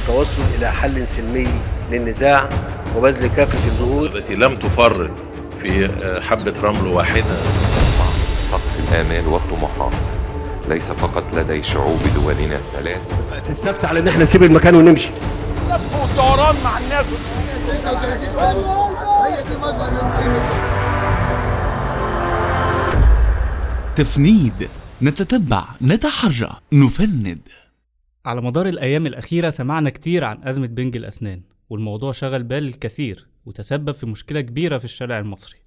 والتوصل إلى حل سلمي للنزاع وبذل كافة الجهود. التي لم تفرط في حبة رمل واحدة. سقف الآمال والطموحات ليس فقط لدي شعوب دولنا الثلاث. تستفتى على إن إحنا نسيب المكان ونمشي. مع الناس تفنيد نتتبع نتحرى نفند. على مدار الأيام الأخيرة سمعنا كتير عن أزمة بنج الأسنان والموضوع شغل بال الكثير وتسبب في مشكلة كبيرة في الشارع المصري.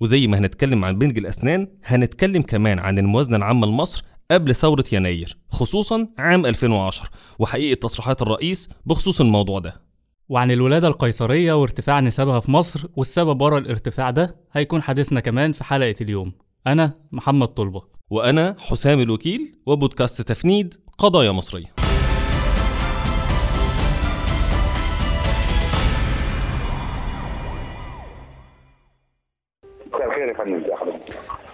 وزي ما هنتكلم عن بنج الأسنان هنتكلم كمان عن الموازنة العامة لمصر قبل ثورة يناير خصوصا عام 2010 وحقيقة تصريحات الرئيس بخصوص الموضوع ده. وعن الولادة القيصرية وارتفاع نسبها في مصر والسبب ورا الارتفاع ده هيكون حديثنا كمان في حلقة اليوم. أنا محمد طلبة. وأنا حسام الوكيل وبودكاست تفنيد قضايا مصرية.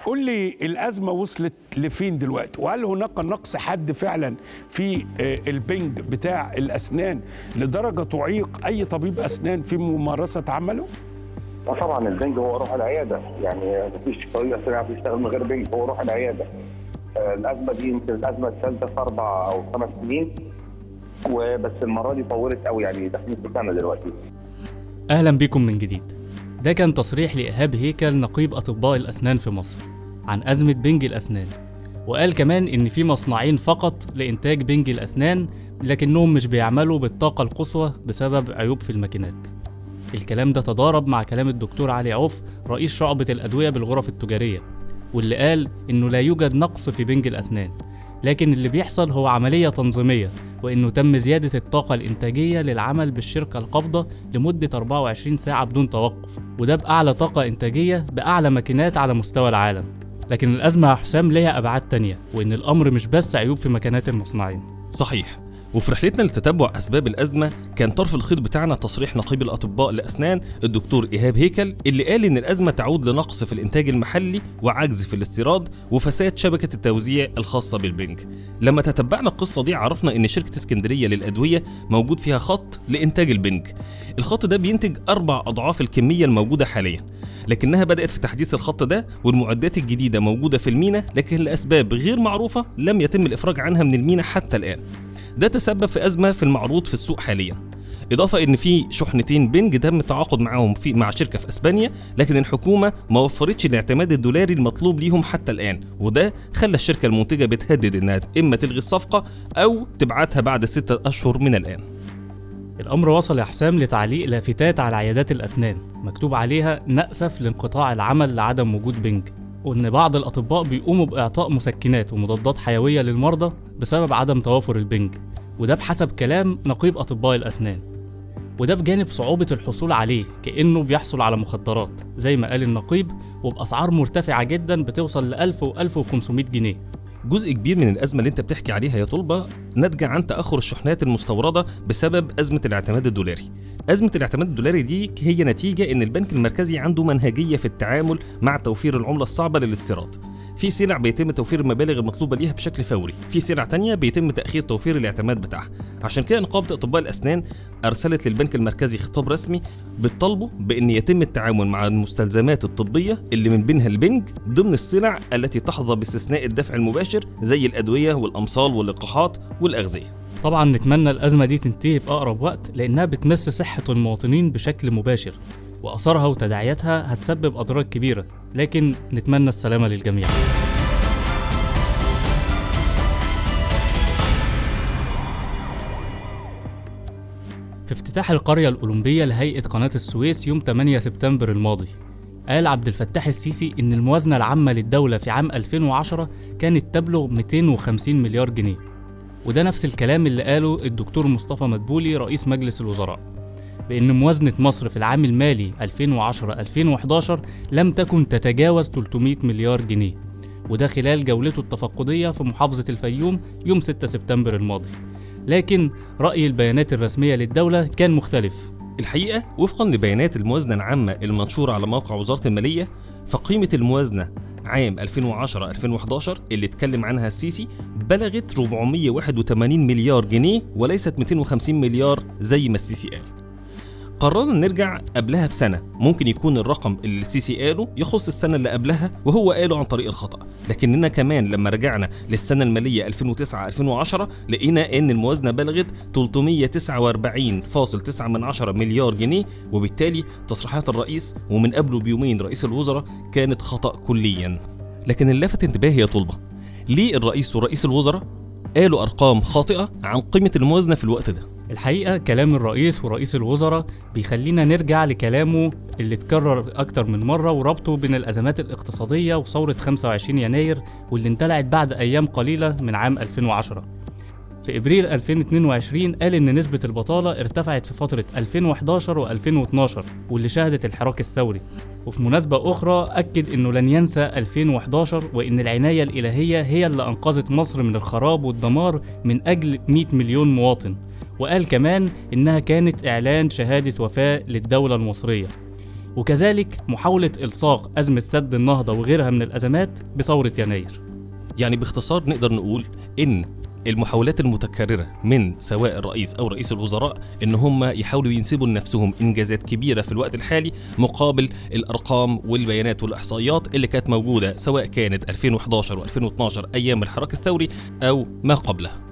قول لي الأزمة وصلت لفين دلوقتي؟ وهل هناك نقص حد فعلا في آه، البنج بتاع الأسنان لدرجة تعيق أي طبيب أسنان في ممارسة عمله؟ آه طبعا البنج هو روح العيادة. يعني مفيش طريقة سريعة بيشتغل من غير بنج هو روح العيادة. آه، الأزمة دي يمكن الأزمة الثالثة في أربع أو خمس سنين وبس المرة دي طولت قوي يعني داخلين في سنة دلوقتي. أهلا بيكم من جديد. ده كان تصريح لإيهاب هيكل نقيب أطباء الأسنان في مصر عن أزمة بنج الأسنان. وقال كمان إن في مصنعين فقط لإنتاج بنج الأسنان لكنهم مش بيعملوا بالطاقة القصوى بسبب عيوب في الماكينات. الكلام ده تضارب مع كلام الدكتور علي عوف رئيس شعبة الأدوية بالغرف التجارية واللي قال إنه لا يوجد نقص في بنج الأسنان لكن اللي بيحصل هو عملية تنظيمية وإنه تم زيادة الطاقة الإنتاجية للعمل بالشركة القابضة لمدة 24 ساعة بدون توقف وده بأعلى طاقة إنتاجية بأعلى ماكينات على مستوى العالم. لكن الأزمة يا حسام ليها أبعاد تانية وإن الأمر مش بس عيوب في ماكينات المصنعين. صحيح. وفي رحلتنا لتتبع أسباب الأزمة كان طرف الخيط بتاعنا تصريح نقيب الأطباء لأسنان الدكتور إيهاب هيكل اللي قال إن الأزمة تعود لنقص في الإنتاج المحلي وعجز في الاستيراد وفساد شبكة التوزيع الخاصة بالبنج لما تتبعنا القصة دي عرفنا إن شركة اسكندرية للأدوية موجود فيها خط لإنتاج البنج الخط ده بينتج أربع أضعاف الكمية الموجودة حاليا لكنها بدأت في تحديث الخط ده والمعدات الجديدة موجودة في المينا لكن لأسباب غير معروفة لم يتم الإفراج عنها من المينا حتى الآن. ده تسبب في أزمة في المعروض في السوق حاليا. إضافة إن في شحنتين بنج تم التعاقد معاهم في مع شركة في أسبانيا لكن الحكومة ما وفرتش الاعتماد الدولاري المطلوب ليهم حتى الآن وده خلى الشركة المنتجة بتهدد إنها إما تلغي الصفقة أو تبعتها بعد ستة أشهر من الآن. الأمر وصل يا حسام لتعليق لافتات على عيادات الأسنان مكتوب عليها نأسف لانقطاع العمل لعدم وجود بنج. وإن بعض الأطباء بيقوموا بإعطاء مسكنات ومضادات حيوية للمرضى بسبب عدم توافر البنج وده بحسب كلام نقيب أطباء الأسنان. وده بجانب صعوبة الحصول عليه كأنه بيحصل على مخدرات زي ما قال النقيب وبأسعار مرتفعة جدا بتوصل ل 1000 و 1500 جنيه. جزء كبير من الأزمة اللي أنت بتحكي عليها يا طلبة ناتجة عن تأخر الشحنات المستوردة بسبب أزمة الاعتماد الدولاري. أزمة الاعتماد الدولاري دي هي نتيجة إن البنك المركزي عنده منهجية في التعامل مع توفير العملة الصعبة للاستيراد. في سلع بيتم توفير المبالغ المطلوبة ليها بشكل فوري، في سلع تانية بيتم تأخير توفير الاعتماد بتاعها. عشان كده نقابة أطباء الأسنان أرسلت للبنك المركزي خطاب رسمي بتطالبه بأن يتم التعامل مع المستلزمات الطبية اللي من بينها البنج ضمن السلع التي تحظى باستثناء الدفع المباشر زي الأدوية والأمصال واللقاحات والأغذية. طبعا نتمنى الأزمة دي تنتهي في أقرب وقت لأنها بتمس صحة المواطنين بشكل مباشر وأثرها وتداعياتها هتسبب أضرار كبيرة. لكن نتمنى السلامة للجميع. في افتتاح القرية الأولمبية لهيئة قناة السويس يوم 8 سبتمبر الماضي قال عبد الفتاح السيسي إن الموازنة العامة للدولة في عام 2010 كانت تبلغ 250 مليار جنيه. وده نفس الكلام اللي قاله الدكتور مصطفى مدبولي رئيس مجلس الوزراء. بأن موازنة مصر في العام المالي 2010-2011 لم تكن تتجاوز 300 مليار جنيه وده خلال جولته التفقدية في محافظة الفيوم يوم 6 سبتمبر الماضي. لكن رأي البيانات الرسمية للدولة كان مختلف. الحقيقة وفقا لبيانات الموازنة العامة المنشورة على موقع وزارة المالية فقيمة الموازنة عام 2010 2011 اللي اتكلم عنها السيسي بلغت 481 مليار جنيه وليست 250 مليار زي ما السيسي قال. قررنا نرجع قبلها بسنة. ممكن يكون الرقم اللي السيسي قاله يخص السنة اللي قبلها وهو قاله عن طريق الخطأ. لكننا كمان لما رجعنا للسنة المالية 2009-2010 لقينا إن الموازنة بلغت 349.9 من عشرة مليار جنيه وبالتالي تصريحات الرئيس ومن قبله بيومين رئيس الوزراء كانت خطأ كليا. لكن اللي لفت انتباهي يا طلبة ليه الرئيس ورئيس الوزراء قالوا أرقام خاطئة عن قيمة الموازنة في الوقت ده؟ الحقيقة كلام الرئيس ورئيس الوزراء بيخلينا نرجع لكلامه اللي اتكرر أكتر من مرة وربطه بين الأزمات الاقتصادية وثورة 25 يناير واللي اندلعت بعد أيام قليلة من عام 2010 في إبريل 2022 قال إن نسبة البطالة ارتفعت في فترة 2011 و2012 واللي شهدت الحراك الثوري. وفي مناسبة أخرى أكد إنه لن ينسى 2011 وإن العناية الإلهية هي اللي أنقذت مصر من الخراب والدمار من أجل 100 مليون مواطن. وقال كمان إنها كانت إعلان شهادة وفاة للدولة المصرية. وكذلك محاولة إلصاق أزمة سد النهضة وغيرها من الأزمات بثورة يناير. يعني باختصار نقدر نقول إن المحاولات المتكررة من سواء الرئيس أو رئيس الوزراء إن هم يحاولوا ينسبوا لنفسهم إنجازات كبيرة في الوقت الحالي مقابل الأرقام والبيانات والإحصائيات اللي كانت موجودة سواء كانت 2011 و2012 أيام الحراك الثوري أو ما قبلها.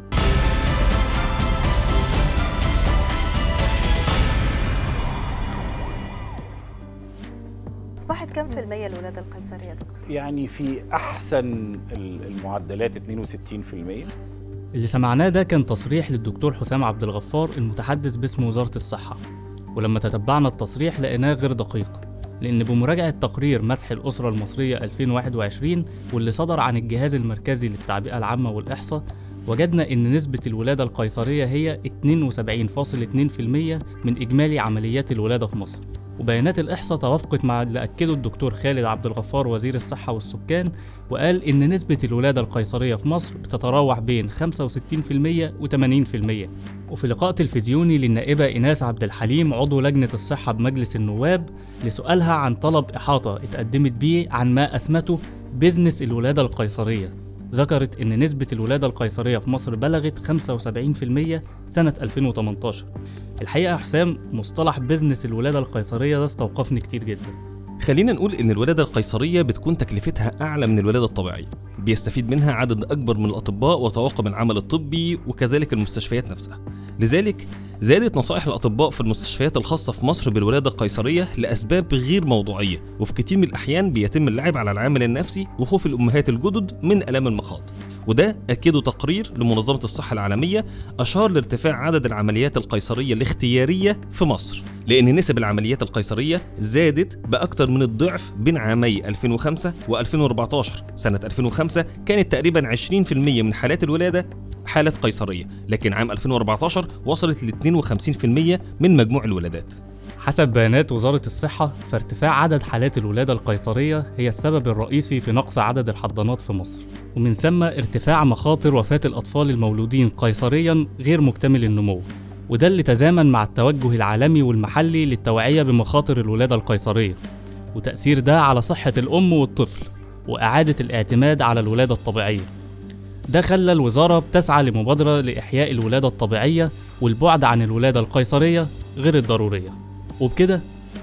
أصبحت كم في المية الولادة القيصرية يا دكتور؟ يعني في أحسن المعدلات 62% اللي سمعناه ده كان تصريح للدكتور حسام عبد الغفار المتحدث باسم وزارة الصحة ولما تتبعنا التصريح لقيناه غير دقيق لأن بمراجعة تقرير مسح الأسرة المصرية 2021 واللي صدر عن الجهاز المركزي للتعبئة العامة والإحصاء وجدنا إن نسبة الولادة القيصرية هي 72.2% من إجمالي عمليات الولادة في مصر. وبيانات الإحصاء توافقت مع اللي أكده الدكتور خالد عبد الغفار وزير الصحة والسكان وقال إن نسبة الولادة القيصرية في مصر بتتراوح بين 65% و 80% وفي لقاء تلفزيوني للنائبة إيناس عبد الحليم عضو لجنة الصحة بمجلس النواب لسؤالها عن طلب إحاطة اتقدمت بيه عن ما أسمته بيزنس الولادة القيصرية. ذكرت إن نسبة الولادة القيصرية في مصر بلغت 75% سنة 2018 الحقيقة يا حسام مصطلح بيزنس الولادة القيصرية ده استوقفني كتير جدا. خلينا نقول إن الولادة القيصرية بتكون تكلفتها أعلى من الولادة الطبيعية. بيستفيد منها عدد أكبر من الأطباء وطواقم العمل الطبي وكذلك المستشفيات نفسها. لذلك زادت نصائح الأطباء في المستشفيات الخاصة في مصر بالولادة القيصرية لأسباب غير موضوعية وفي كتير من الأحيان بيتم اللعب على العامل النفسي وخوف الأمهات الجدد من الام المخاض. وده أكده تقرير لمنظمة الصحة العالمية أشار لارتفاع عدد العمليات القيصرية الاختيارية في مصر لأن نسب العمليات القيصرية زادت بأكثر من الضعف بين عامي 2005 و2014 سنة 2005 كانت تقريبا 20% من حالات الولادة حالات قيصرية لكن عام 2014 وصلت ل 52% من مجموع الولادات. حسب بيانات وزارة الصحة فارتفاع عدد حالات الولادة القيصرية هي السبب الرئيسي في نقص عدد الحضانات في مصر. ومن ثم ارتفاع مخاطر وفاة الأطفال المولودين قيصريا غير مكتمل النمو وده اللي تزامن مع التوجه العالمي والمحلي للتوعية بمخاطر الولادة القيصرية. وتأثير ده على صحة الأم والطفل. وإعادة الاعتماد على الولادة الطبيعية. ده خلى الوزارة بتسعى لمبادرة لإحياء الولادة الطبيعية والبعد عن الولادة القيصرية غير الضرورية. وبكده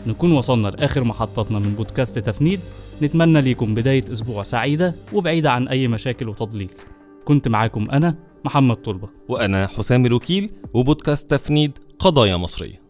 نكون وصلنا لآخر محطتنا من بودكاست تفنيد. نتمنى ليكم بداية أسبوع سعيدة وبعيدة عن أي مشاكل وتضليل. كنت معاكم أنا محمد طلبة. وأنا حسام الوكيل وبودكاست تفنيد قضايا مصرية.